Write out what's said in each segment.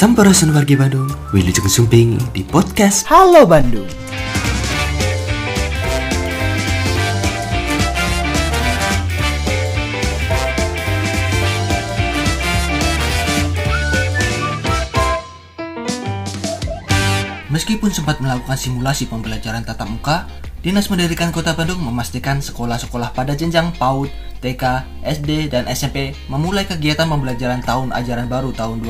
Sampurasun wargi Bandung, Wilujeng Sumping di podcast Halo Bandung. Meskipun sempat melakukan simulasi pembelajaran tatap muka, Dinas Pendidikan Kota Bandung memastikan sekolah-sekolah pada jenjang PAUD, TK, SD, dan SMP memulai kegiatan pembelajaran tahun ajaran baru tahun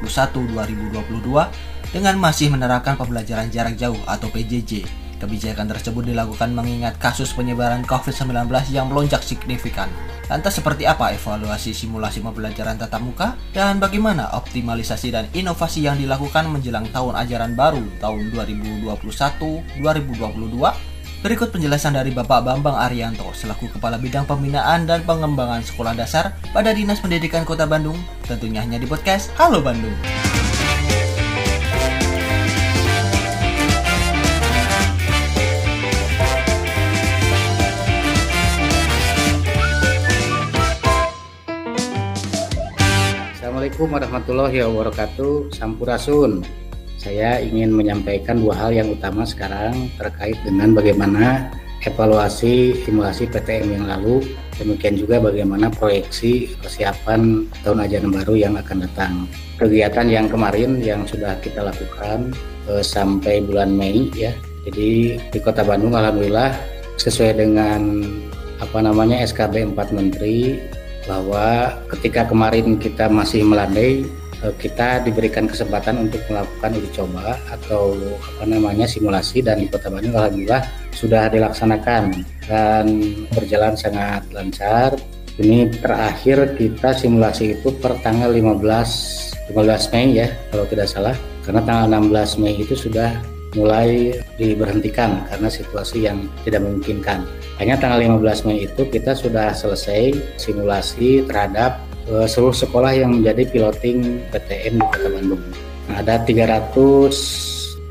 2021-2022 dengan masih menerapkan pembelajaran jarak jauh atau PJJ. Kebijakan tersebut dilakukan mengingat kasus penyebaran COVID-19 yang melonjak signifikan. Lantas seperti apa evaluasi simulasi pembelajaran tatap muka dan bagaimana optimalisasi dan inovasi yang dilakukan menjelang tahun ajaran baru tahun 2021-2022? Berikut penjelasan dari Bapak Bambang Arianto selaku Kepala Bidang Pembinaan dan Pengembangan Sekolah Dasar pada Dinas Pendidikan Kota Bandung, tentunya hanya di podcast Halo Bandung. Assalamualaikum warahmatullahi wabarakatuh. Sampurasun. Saya ingin menyampaikan dua hal yang utama sekarang terkait dengan bagaimana evaluasi simulasi PTM yang lalu, demikian juga bagaimana proyeksi persiapan tahun ajaran baru yang akan datang. Kegiatan yang kemarin yang sudah kita lakukan eh, sampai bulan Mei ya. Jadi di Kota Bandung alhamdulillah sesuai dengan apa namanya SKB 4 Menteri bahwa ketika kemarin kita masih melandai kita diberikan kesempatan untuk melakukan uji coba atau apa namanya simulasi dan di Kota Bandung alhamdulillah sudah dilaksanakan dan berjalan sangat lancar. Ini terakhir kita simulasi itu per tanggal 15 15 Mei ya kalau tidak salah karena tanggal 16 Mei itu sudah mulai diberhentikan karena situasi yang tidak memungkinkan. Hanya tanggal 15 Mei itu kita sudah selesai simulasi terhadap uh, seluruh sekolah yang menjadi piloting PTN di Kota Bandung. Nah, ada 330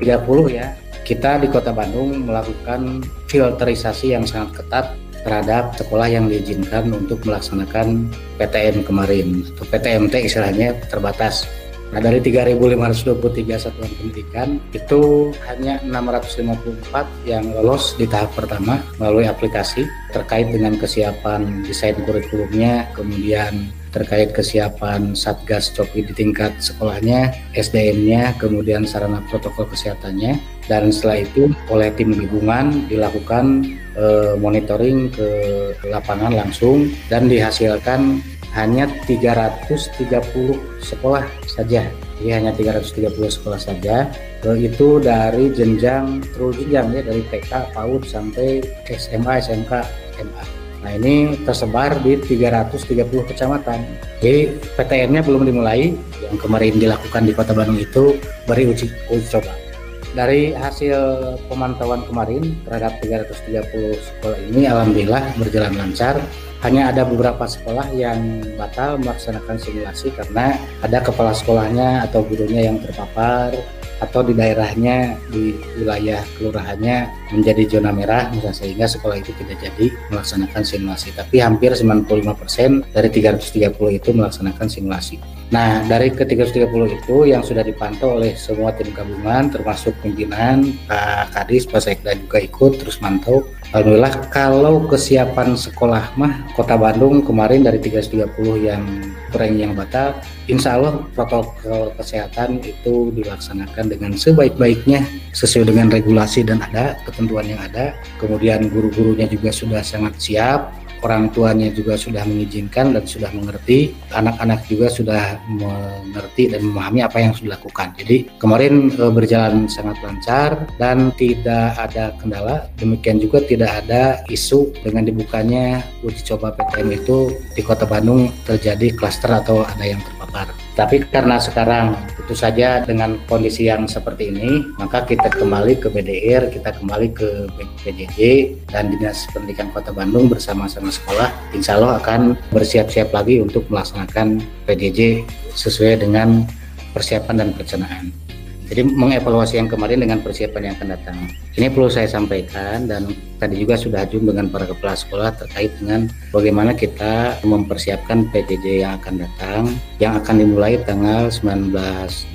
ya. Kita di Kota Bandung melakukan filterisasi yang sangat ketat terhadap sekolah yang diizinkan untuk melaksanakan PTN kemarin atau PTMT istilahnya terbatas Nah dari 3.523 satuan pendidikan itu hanya 654 yang lolos di tahap pertama melalui aplikasi terkait dengan kesiapan desain kurikulumnya, kemudian terkait kesiapan Satgas Copi di tingkat sekolahnya, SDM-nya, kemudian sarana protokol kesehatannya, dan setelah itu oleh tim gabungan dilakukan e, monitoring ke lapangan langsung dan dihasilkan hanya 330 sekolah saja. Jadi hanya 330 sekolah saja. Itu dari jenjang terus jenjang ya dari TK, PAUD sampai SMA, SMK, MA. Nah ini tersebar di 330 kecamatan. Jadi PTN-nya belum dimulai. Yang kemarin dilakukan di Kota Bandung itu beri uji, uji coba. Dari hasil pemantauan kemarin terhadap 330 sekolah ini alhamdulillah berjalan lancar hanya ada beberapa sekolah yang batal melaksanakan simulasi karena ada kepala sekolahnya atau gurunya yang terpapar atau di daerahnya di wilayah kelurahannya menjadi zona merah misalnya sehingga sekolah itu tidak jadi melaksanakan simulasi. Tapi hampir 95% dari 330 itu melaksanakan simulasi. Nah dari ke 330 itu yang sudah dipantau oleh semua tim gabungan termasuk pimpinan Pak Kadis, Pak Sekda juga ikut terus mantau. Alhamdulillah kalau kesiapan sekolah mah Kota Bandung kemarin dari 330 yang kurang yang batal, insya Allah protokol kesehatan itu dilaksanakan dengan sebaik-baiknya sesuai dengan regulasi dan ada ketentuan yang ada. Kemudian guru-gurunya juga sudah sangat siap, orang tuanya juga sudah mengizinkan dan sudah mengerti, anak-anak juga sudah mengerti dan memahami apa yang sudah dilakukan. Jadi kemarin e, berjalan sangat lancar dan tidak ada kendala. Demikian juga tidak ada isu dengan dibukanya uji coba PTM itu di Kota Bandung terjadi klaster atau ada yang terpapar. Tapi karena sekarang tentu saja dengan kondisi yang seperti ini, maka kita kembali ke BDR, kita kembali ke PJJ dan Dinas Pendidikan Kota Bandung bersama-sama sekolah, insya Allah akan bersiap-siap lagi untuk melaksanakan PJJ sesuai dengan persiapan dan perencanaan. Jadi mengevaluasi yang kemarin dengan persiapan yang akan datang. Ini perlu saya sampaikan dan tadi juga sudah jum dengan para kepala sekolah terkait dengan bagaimana kita mempersiapkan PJJ yang akan datang yang akan dimulai tanggal 19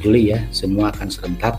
Juli ya. Semua akan serentak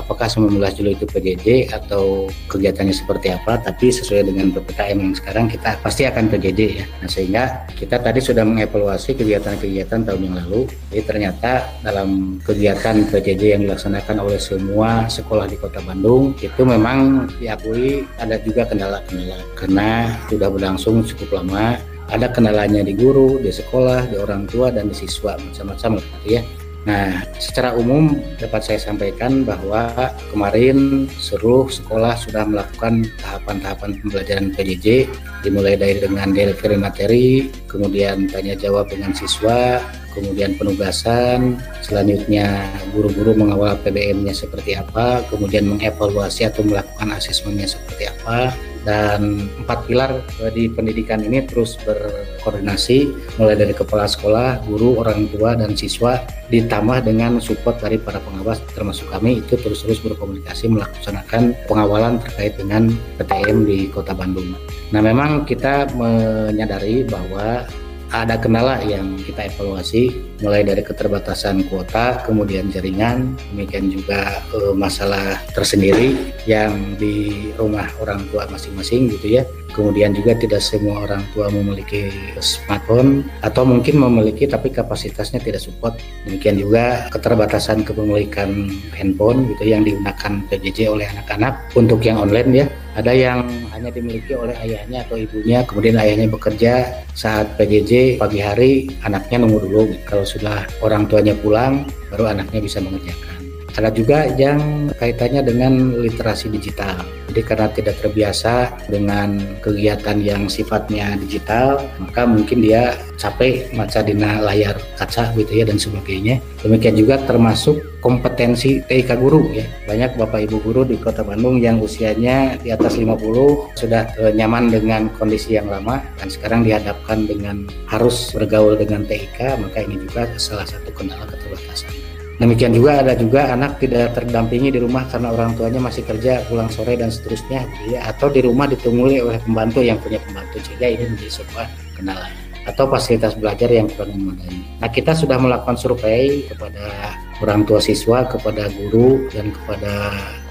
apakah 19 Juli itu PJJ atau kegiatannya seperti apa tapi sesuai dengan PPKM yang sekarang kita pasti akan PJJ ya. Nah sehingga kita tadi sudah mengevaluasi kegiatan-kegiatan tahun yang lalu. Jadi ternyata dalam kegiatan PJJ yang dilaksanakan oleh semua sekolah di kota Bandung itu memang diakui ada juga kendala-kendala. Karena sudah berlangsung cukup lama ada kendalanya di guru, di sekolah, di orang tua, dan di siswa macam-macam gitu ya. Nah, secara umum dapat saya sampaikan bahwa kemarin seluruh sekolah sudah melakukan tahapan-tahapan pembelajaran PJJ dimulai dari dengan delivery materi, kemudian tanya jawab dengan siswa, kemudian penugasan, selanjutnya guru-guru mengawal PBM-nya seperti apa, kemudian mengevaluasi atau melakukan asesmennya seperti apa, dan empat pilar di pendidikan ini terus berkoordinasi mulai dari kepala sekolah, guru, orang tua dan siswa ditambah dengan support dari para pengawas termasuk kami itu terus-terus berkomunikasi melaksanakan pengawalan terkait dengan PTM di Kota Bandung. Nah, memang kita menyadari bahwa ada kendala yang kita evaluasi mulai dari keterbatasan kuota, kemudian jaringan, demikian juga e, masalah tersendiri yang di rumah orang tua masing-masing gitu ya. Kemudian juga tidak semua orang tua memiliki smartphone atau mungkin memiliki tapi kapasitasnya tidak support. Demikian juga keterbatasan kepemilikan handphone gitu yang digunakan PJJ oleh anak-anak untuk yang online ya ada yang hanya dimiliki oleh ayahnya atau ibunya kemudian ayahnya bekerja saat PJJ pagi hari anaknya nunggu dulu. Kalau sudah orang tuanya pulang baru anaknya bisa mengerjakan ada juga yang kaitannya dengan literasi digital. Jadi karena tidak terbiasa dengan kegiatan yang sifatnya digital, maka mungkin dia capek maca dina layar kaca gitu ya dan sebagainya. Demikian juga termasuk kompetensi TIK guru ya. Banyak Bapak Ibu guru di Kota Bandung yang usianya di atas 50 sudah e, nyaman dengan kondisi yang lama dan sekarang dihadapkan dengan harus bergaul dengan TIK, maka ini juga salah satu kendala keterbatasan. Demikian juga ada juga anak tidak terdampingi di rumah karena orang tuanya masih kerja pulang sore dan seterusnya ya, atau di rumah ditemui oleh pembantu yang punya pembantu sehingga ini menjadi sebuah kendala atau fasilitas belajar yang kurang memadai. Nah kita sudah melakukan survei kepada orang tua siswa, kepada guru dan kepada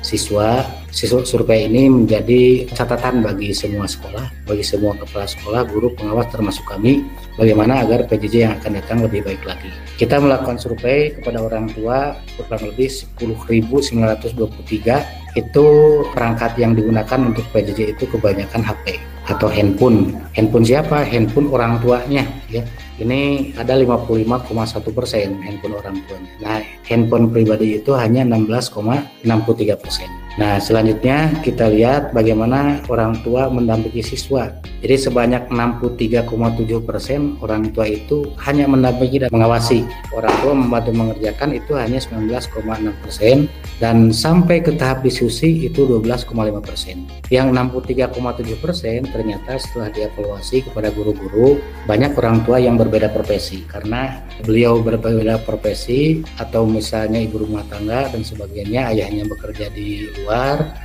siswa. Siswa survei ini menjadi catatan bagi semua sekolah, bagi semua kepala sekolah, guru, pengawas termasuk kami, bagaimana agar PJJ yang akan datang lebih baik lagi. Kita melakukan survei kepada orang tua kurang lebih 10.923 itu perangkat yang digunakan untuk PJJ itu kebanyakan HP atau handphone. Handphone siapa? Handphone orang tuanya ya ini ada 55,1 persen handphone orang tuanya. Nah, handphone pribadi itu hanya 16,63 persen. Nah, selanjutnya kita lihat bagaimana orang tua mendampingi siswa. Jadi sebanyak 63,7 persen orang tua itu hanya mendampingi dan mengawasi. Orang tua membantu mengerjakan itu hanya 19,6 persen dan sampai ke tahap diskusi itu 12,5 persen. Yang 63,7 persen ternyata setelah dievaluasi kepada guru-guru banyak orang tua yang berbeda profesi karena beliau berbeda profesi atau misalnya ibu rumah tangga dan sebagainya ayahnya bekerja di luar luar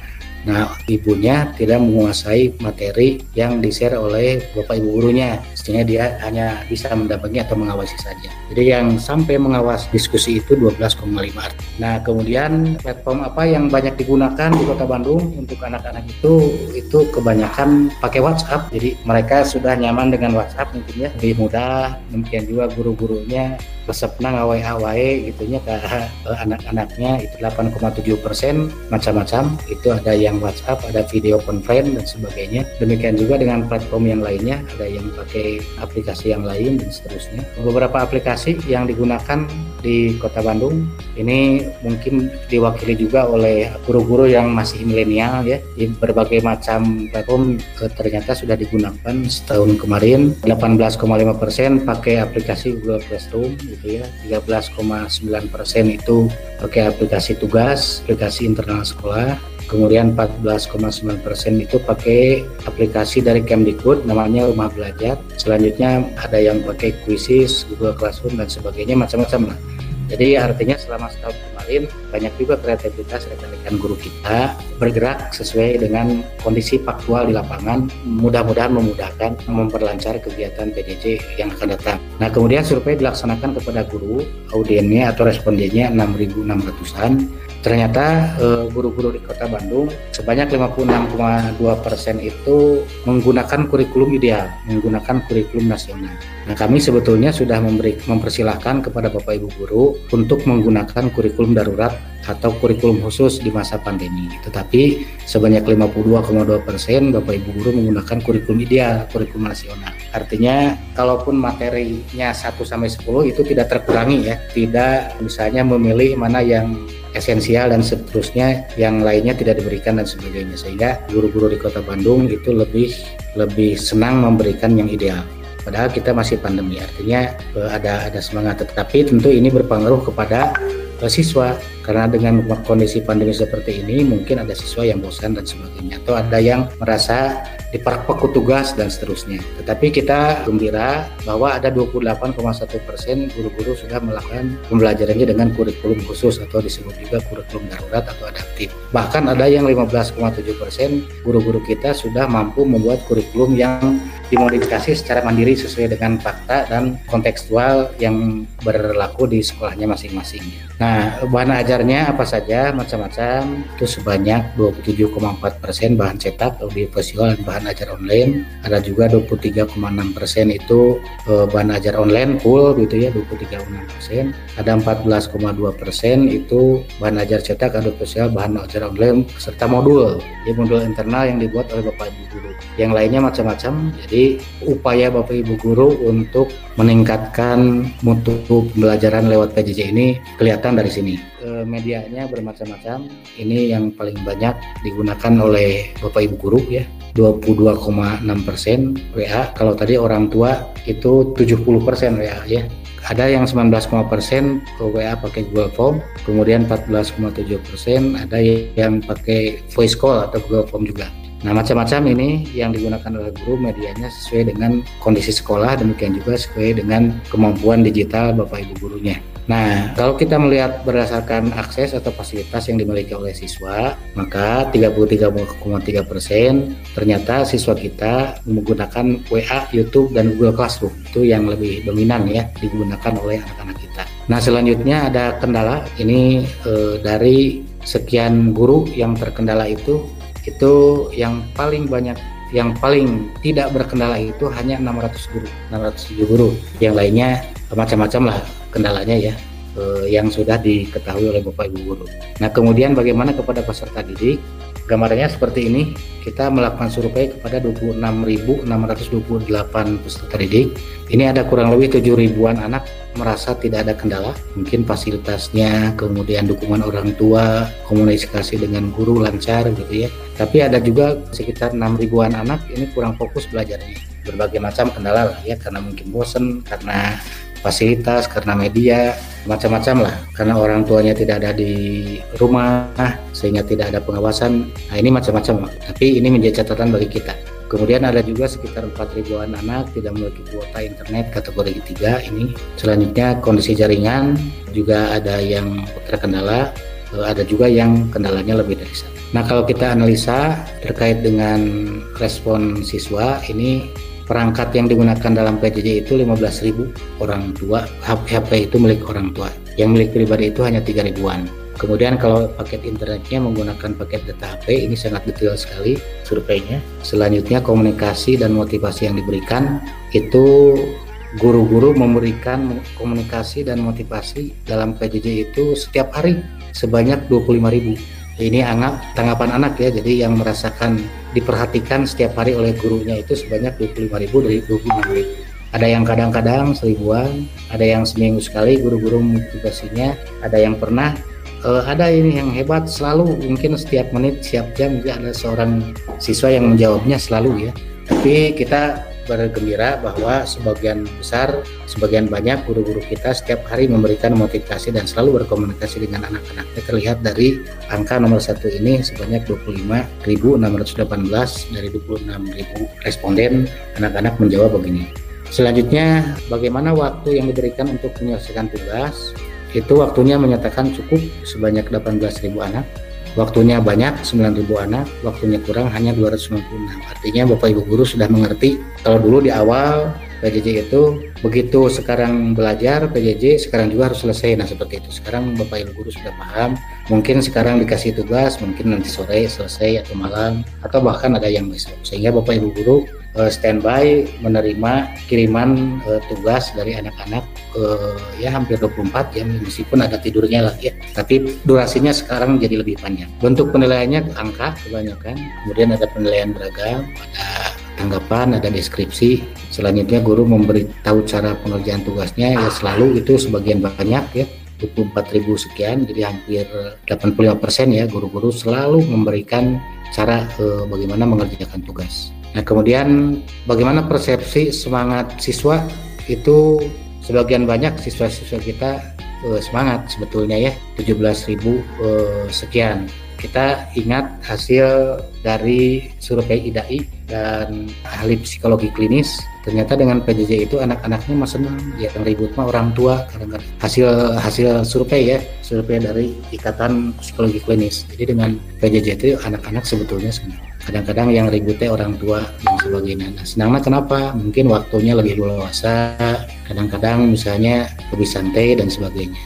Nah, ibunya tidak menguasai materi yang di-share oleh bapak ibu gurunya, sehingga dia hanya bisa mendampingi atau mengawasi saja. Jadi yang sampai mengawas diskusi itu 12,5. Nah, kemudian platform apa yang banyak digunakan di Kota Bandung untuk anak-anak itu itu kebanyakan pakai WhatsApp. Jadi mereka sudah nyaman dengan WhatsApp mungkin ya, lebih mudah. Mungkin juga guru-gurunya resepna ngawai-awai gitunya ke anak-anaknya itu 8,7 persen macam-macam. Itu ada yang WhatsApp ada video conference dan sebagainya. Demikian juga dengan platform yang lainnya ada yang pakai aplikasi yang lain dan seterusnya. Beberapa aplikasi yang digunakan di kota Bandung ini mungkin diwakili juga oleh guru-guru yang masih milenial ya. Di berbagai macam platform eh, ternyata sudah digunakan setahun kemarin. 18,5 persen pakai aplikasi Google Classroom gitu ya. 13,9 persen itu pakai aplikasi tugas aplikasi internal sekolah. Kemudian 14,9 persen itu pakai aplikasi dari Kemdikbud namanya Rumah Belajar. Selanjutnya ada yang pakai Quizzes Google Classroom dan sebagainya macam-macam lah. Jadi artinya selama setahun kemarin kemarin banyak juga kreativitas rekan-rekan guru kita bergerak sesuai dengan kondisi faktual di lapangan. Mudah-mudahan memudahkan memperlancar kegiatan PJJ yang akan datang. Nah kemudian survei dilaksanakan kepada guru audiennya atau respondennya 6.600an ternyata eh, guru-guru di Kota Bandung sebanyak 56,2 persen itu menggunakan kurikulum ideal, menggunakan kurikulum nasional. Nah, kami sebetulnya sudah memberi mempersilahkan kepada Bapak Ibu guru untuk menggunakan kurikulum darurat atau kurikulum khusus di masa pandemi. Tetapi sebanyak 52,2 persen Bapak Ibu guru menggunakan kurikulum ideal, kurikulum nasional. Artinya, kalaupun materinya 1 sampai 10 itu tidak terkurangi ya, tidak misalnya memilih mana yang esensial dan seterusnya yang lainnya tidak diberikan dan sebagainya. Sehingga guru-guru di Kota Bandung itu lebih lebih senang memberikan yang ideal. Padahal kita masih pandemi. Artinya eh, ada ada semangat. Tetapi tentu ini berpengaruh kepada siswa karena dengan kondisi pandemi seperti ini mungkin ada siswa yang bosan dan sebagainya atau ada yang merasa diperpak petugas dan seterusnya. Tetapi kita gembira bahwa ada 28,1 persen guru-guru sudah melakukan pembelajarannya dengan kurikulum khusus atau disebut juga kurikulum darurat atau adaptif. Bahkan ada yang 15,7 persen guru-guru kita sudah mampu membuat kurikulum yang dimodifikasi secara mandiri sesuai dengan fakta dan kontekstual yang berlaku di sekolahnya masing-masing. Nah, bahan ajarnya apa saja macam-macam itu sebanyak 27,4 persen bahan cetak audiovisual dan bahan ajar online. Ada juga 23,6 persen itu eh, bahan ajar online full gitu ya 23,6 persen. Ada 14,2 persen itu bahan ajar cetak audiovisual bahan ajar online serta modul ya modul internal yang dibuat oleh bapak ibu guru. Yang lainnya macam-macam. Jadi upaya bapak ibu guru untuk meningkatkan mutu pembelajaran lewat PJJ ini kelihatan dari sini. E, medianya bermacam-macam. Ini yang paling banyak digunakan oleh Bapak Ibu guru ya. 22,6 persen WA. Kalau tadi orang tua itu 70 persen WA ya. Ada yang 19, persen WA pakai Google Form, kemudian 14,7 persen ada yang pakai voice call atau Google Form juga. Nah, macam-macam ini yang digunakan oleh guru medianya sesuai dengan kondisi sekolah, demikian juga sesuai dengan kemampuan digital Bapak Ibu gurunya. Nah, kalau kita melihat berdasarkan akses atau fasilitas yang dimiliki oleh siswa, maka 33,3 persen ternyata siswa kita menggunakan WA, YouTube, dan Google Classroom. Itu yang lebih dominan ya digunakan oleh anak-anak kita. Nah, selanjutnya ada kendala. Ini eh, dari sekian guru yang terkendala itu itu yang paling banyak yang paling tidak berkendala itu hanya 600 guru 607 guru. Yang lainnya macam-macam lah kendalanya ya eh, yang sudah diketahui oleh Bapak Ibu guru. Nah, kemudian bagaimana kepada peserta didik? Gambarnya seperti ini. Kita melakukan survei kepada 26.628 peserta didik. Ini ada kurang lebih 7 ribuan anak merasa tidak ada kendala. Mungkin fasilitasnya, kemudian dukungan orang tua, komunikasi dengan guru lancar gitu ya. Tapi ada juga sekitar 6 ribuan anak ini kurang fokus belajarnya. Berbagai macam kendala lah ya, karena mungkin bosen, karena fasilitas, karena media, macam-macam lah. Karena orang tuanya tidak ada di rumah, sehingga tidak ada pengawasan. Nah ini macam-macam, tapi ini menjadi catatan bagi kita. Kemudian ada juga sekitar 4 ribuan anak tidak memiliki kuota internet kategori 3 ini. Selanjutnya kondisi jaringan juga ada yang terkendala, eh, ada juga yang kendalanya lebih dari satu. Nah kalau kita analisa terkait dengan respon siswa ini perangkat yang digunakan dalam PJJ itu 15.000 orang tua. HP itu milik orang tua. Yang milik pribadi itu hanya 3 ribuan. Kemudian kalau paket internetnya menggunakan paket data HP ini sangat detail sekali surveinya. Selanjutnya komunikasi dan motivasi yang diberikan itu guru-guru memberikan komunikasi dan motivasi dalam PJJ itu setiap hari sebanyak 25.000 ini anggap tanggapan anak ya jadi yang merasakan diperhatikan setiap hari oleh gurunya itu sebanyak 25.000 dari 26.000 ada yang kadang-kadang seribuan ada yang seminggu sekali guru-guru motivasinya ada yang pernah uh, ada ini yang hebat selalu mungkin setiap menit setiap jam juga ada seorang siswa yang menjawabnya selalu ya. Tapi kita bergembira bahwa sebagian besar, sebagian banyak guru-guru kita setiap hari memberikan motivasi dan selalu berkomunikasi dengan anak-anaknya terlihat dari angka nomor satu ini sebanyak 25.618 dari 26.000 responden anak-anak menjawab begini. Selanjutnya, bagaimana waktu yang diberikan untuk menyelesaikan tugas? itu waktunya menyatakan cukup sebanyak 18.000 anak waktunya banyak 9.000 anak, waktunya kurang hanya 296. Artinya Bapak Ibu guru sudah mengerti kalau dulu di awal PJJ itu begitu sekarang belajar PJJ sekarang juga harus selesai. Nah seperti itu. Sekarang Bapak Ibu guru sudah paham mungkin sekarang dikasih tugas mungkin nanti sore selesai atau malam atau bahkan ada yang besok. Sehingga Bapak Ibu guru uh, standby menerima kiriman uh, tugas dari anak-anak uh, ya hampir 24 ya meskipun ada tidurnya lah ya tapi durasinya sekarang jadi lebih panjang bentuk penilaiannya angka kebanyakan kemudian ada penilaian beragam ada tanggapan, ada deskripsi. Selanjutnya guru memberitahu cara pengerjaan tugasnya ya selalu itu sebagian banyak ya 24.000 sekian jadi hampir 85% ya guru-guru selalu memberikan cara eh, bagaimana mengerjakan tugas. Nah, kemudian bagaimana persepsi semangat siswa itu sebagian banyak siswa-siswa kita eh, semangat sebetulnya ya 17.000 eh, sekian. Kita ingat hasil dari survei IDAI dan ahli psikologi klinis ternyata dengan PJJ itu anak-anaknya mah senang yang ribut mah orang tua karena hasil hasil survei ya survei dari ikatan psikologi klinis. Jadi dengan PJJ itu anak-anak sebetulnya senang kadang-kadang yang ributnya orang tua dan sebagainya. Nah, senangnya kenapa? Mungkin waktunya lebih luasa kadang-kadang misalnya lebih santai dan sebagainya.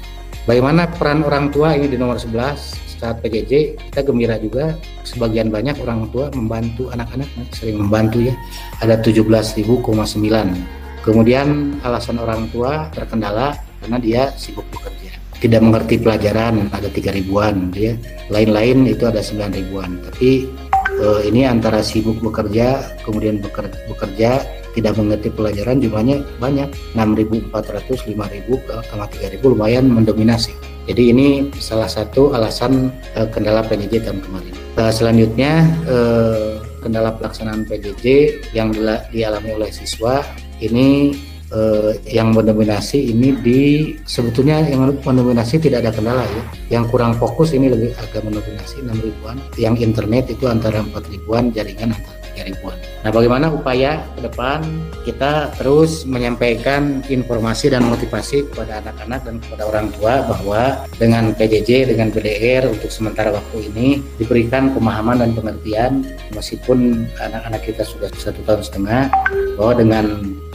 Bagaimana peran orang tua ini di nomor 11 saat PJJ kita gembira juga. Sebagian banyak orang tua membantu anak-anak. Sering membantu ya. Ada 17.000,9 kemudian alasan orang tua terkendala karena dia sibuk bekerja. Tidak mengerti pelajaran ada tiga ribuan gitu ya. Lain-lain itu ada sembilan ribuan. Tapi eh, ini antara sibuk bekerja kemudian bekerja, bekerja tidak mengerti pelajaran jumlahnya banyak 6.400 5.000 sama 3.000 lumayan mendominasi jadi ini salah satu alasan uh, kendala PJJ tahun kemarin. Uh, selanjutnya uh, kendala pelaksanaan PJJ yang dialami oleh siswa ini uh, yang mendominasi ini di sebetulnya yang mendominasi tidak ada kendala ya. Yang kurang fokus ini lebih agak mendominasi 6 ribuan. Yang internet itu antara 4 ribuan, jaringan antara 3 ribuan. Nah, bagaimana upaya ke depan kita terus menyampaikan informasi dan motivasi kepada anak-anak dan kepada orang tua bahwa dengan PJJ, dengan PDR untuk sementara waktu ini diberikan pemahaman dan pengertian meskipun anak-anak kita sudah satu tahun setengah bahwa dengan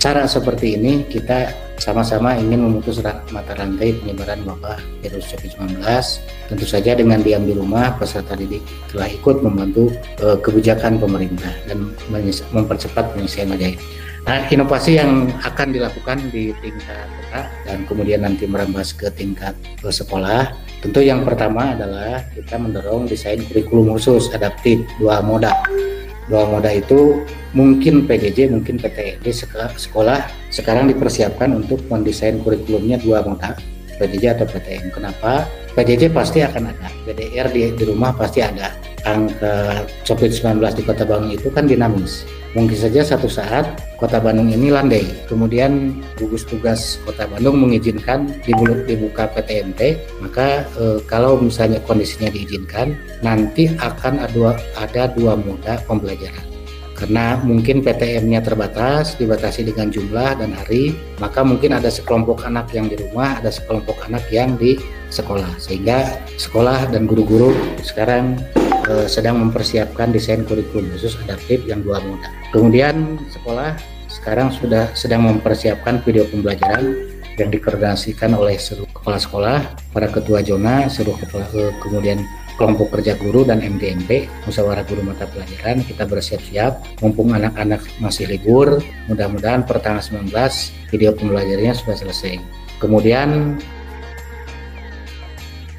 cara seperti ini kita sama-sama ingin memutus mata rantai penyebaran wabah virus COVID-19. Tentu saja dengan diam di rumah, peserta didik telah ikut membantu uh, kebijakan pemerintah dan mempercepat penyelesaian wajah. Nah, inovasi yang akan dilakukan di tingkat kota dan kemudian nanti merambah ke tingkat ke sekolah, tentu yang pertama adalah kita mendorong desain kurikulum khusus adaptif dua moda dua moda itu mungkin PJJ mungkin PTND sekolah sekarang dipersiapkan untuk mendesain kurikulumnya dua moda PJJ atau PTN kenapa PJJ pasti akan ada PDR di, di rumah pasti ada angka COVID-19 di Kota Bandung itu kan dinamis mungkin saja satu saat Kota Bandung ini landai. Kemudian gugus tugas Kota Bandung mengizinkan dibuka PTMT, maka e, kalau misalnya kondisinya diizinkan, nanti akan ada, ada dua moda pembelajaran. Karena mungkin PTM-nya terbatas, dibatasi dengan jumlah dan hari, maka mungkin ada sekelompok anak yang di rumah, ada sekelompok anak yang di sekolah. Sehingga sekolah dan guru-guru sekarang eh, sedang mempersiapkan desain kurikulum khusus adaptif yang dua moda. Kemudian sekolah sekarang sudah sedang mempersiapkan video pembelajaran yang dikoordinasikan oleh seluruh kepala sekolah, para ketua zona, seluruh kepala, eh, kemudian kelompok kerja guru dan MDMP, musyawarah guru mata pelajaran, kita bersiap-siap, mumpung anak-anak masih libur, mudah-mudahan per tanggal 19 video pembelajarannya sudah selesai. Kemudian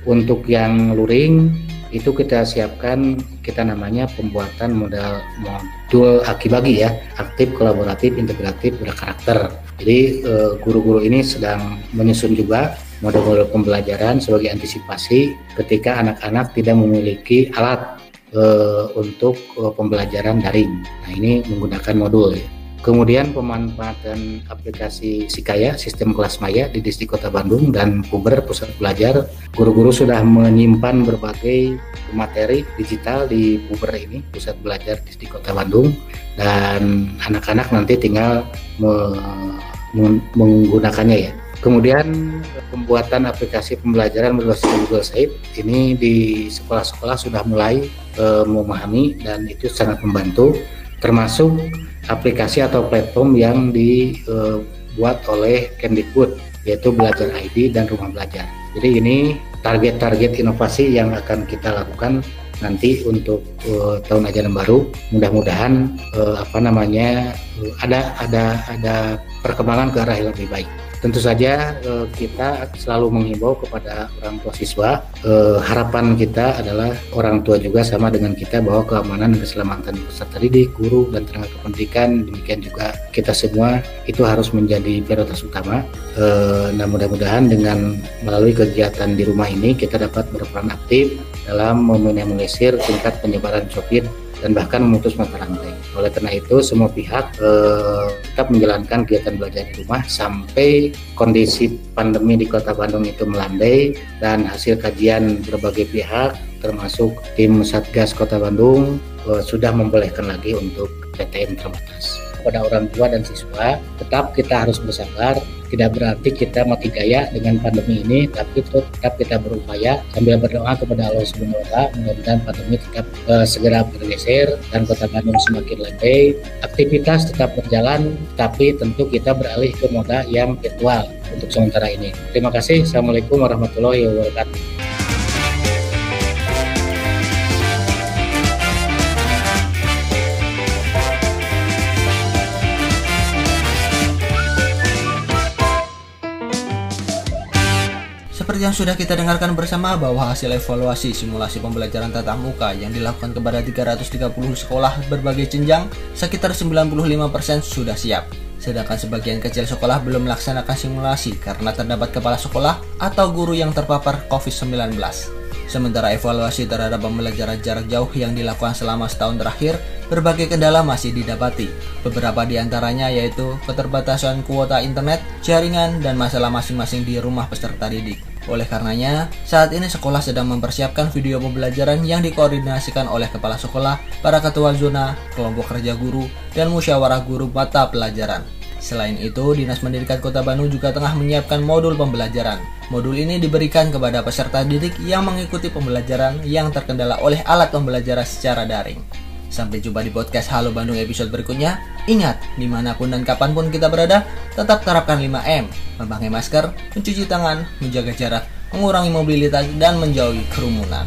untuk yang luring itu kita siapkan kita namanya pembuatan modal modul akibagi ya aktif kolaboratif integratif berkarakter jadi eh, guru-guru ini sedang menyusun juga model-model pembelajaran sebagai antisipasi ketika anak-anak tidak memiliki alat uh, untuk uh, pembelajaran daring. Nah, ini menggunakan modul ya. Kemudian pemanfaatan aplikasi Sikaya, sistem kelas maya di Distrik Kota Bandung dan Puber Pusat Belajar. Guru-guru sudah menyimpan berbagai materi digital di Puber ini, Pusat Belajar Distrik Kota Bandung. Dan anak-anak nanti tinggal me menggunakannya ya. Kemudian pembuatan aplikasi pembelajaran berbasis Google Site ini di sekolah-sekolah sudah mulai e, memahami dan itu sangat membantu termasuk aplikasi atau platform yang dibuat oleh Kemdikbud yaitu Belajar ID dan Rumah Belajar. Jadi ini target-target inovasi yang akan kita lakukan nanti untuk uh, tahun ajaran baru mudah-mudahan uh, apa namanya uh, ada ada ada perkembangan ke arah yang lebih baik. Tentu saja eh, kita selalu menghimbau kepada orang tua siswa. Eh, harapan kita adalah orang tua juga sama dengan kita bahwa keamanan dan keselamatan peserta didik, guru dan tenaga kependidikan demikian juga kita semua itu harus menjadi prioritas utama. Eh, nah mudah-mudahan dengan melalui kegiatan di rumah ini kita dapat berperan aktif dalam meminimalisir tingkat penyebaran COVID dan bahkan memutus mata rantai. Oleh karena itu, semua pihak eh, tetap menjalankan kegiatan belajar di rumah sampai kondisi pandemi di Kota Bandung itu melandai dan hasil kajian berbagai pihak termasuk tim Satgas Kota Bandung eh, sudah membolehkan lagi untuk PTM terbatas kepada orang tua dan siswa tetap kita harus bersabar. Tidak berarti kita mati gaya dengan pandemi ini tapi tetap kita berupaya sambil berdoa kepada Allah Subhanahu wa taala. Mudah-mudahan pandemi tetap uh, segera bergeser dan kota Bandung semakin landai. Aktivitas tetap berjalan tapi tentu kita beralih ke moda yang virtual untuk sementara ini. Terima kasih. Assalamualaikum warahmatullahi wabarakatuh Seperti yang sudah kita dengarkan bersama bahwa hasil evaluasi simulasi pembelajaran tatap muka yang dilakukan kepada 330 sekolah berbagai jenjang, sekitar 95% sudah siap. Sedangkan sebagian kecil sekolah belum melaksanakan simulasi karena terdapat kepala sekolah atau guru yang terpapar COVID-19. Sementara evaluasi terhadap pembelajaran jarak jauh yang dilakukan selama setahun terakhir, berbagai kendala masih didapati. Beberapa di antaranya yaitu keterbatasan kuota internet, jaringan, dan masalah masing-masing di rumah peserta didik. Oleh karenanya, saat ini sekolah sedang mempersiapkan video pembelajaran yang dikoordinasikan oleh kepala sekolah, para ketua zona, kelompok kerja guru, dan musyawarah guru mata pelajaran. Selain itu, Dinas Pendidikan Kota Bandung juga tengah menyiapkan modul pembelajaran. Modul ini diberikan kepada peserta didik yang mengikuti pembelajaran yang terkendala oleh alat pembelajaran secara daring. Sampai jumpa di podcast Halo Bandung episode berikutnya. Ingat, di mana pun dan kapan pun kita berada, tetap terapkan 5M. Memakai masker, mencuci tangan, menjaga jarak, mengurangi mobilitas, dan menjauhi kerumunan.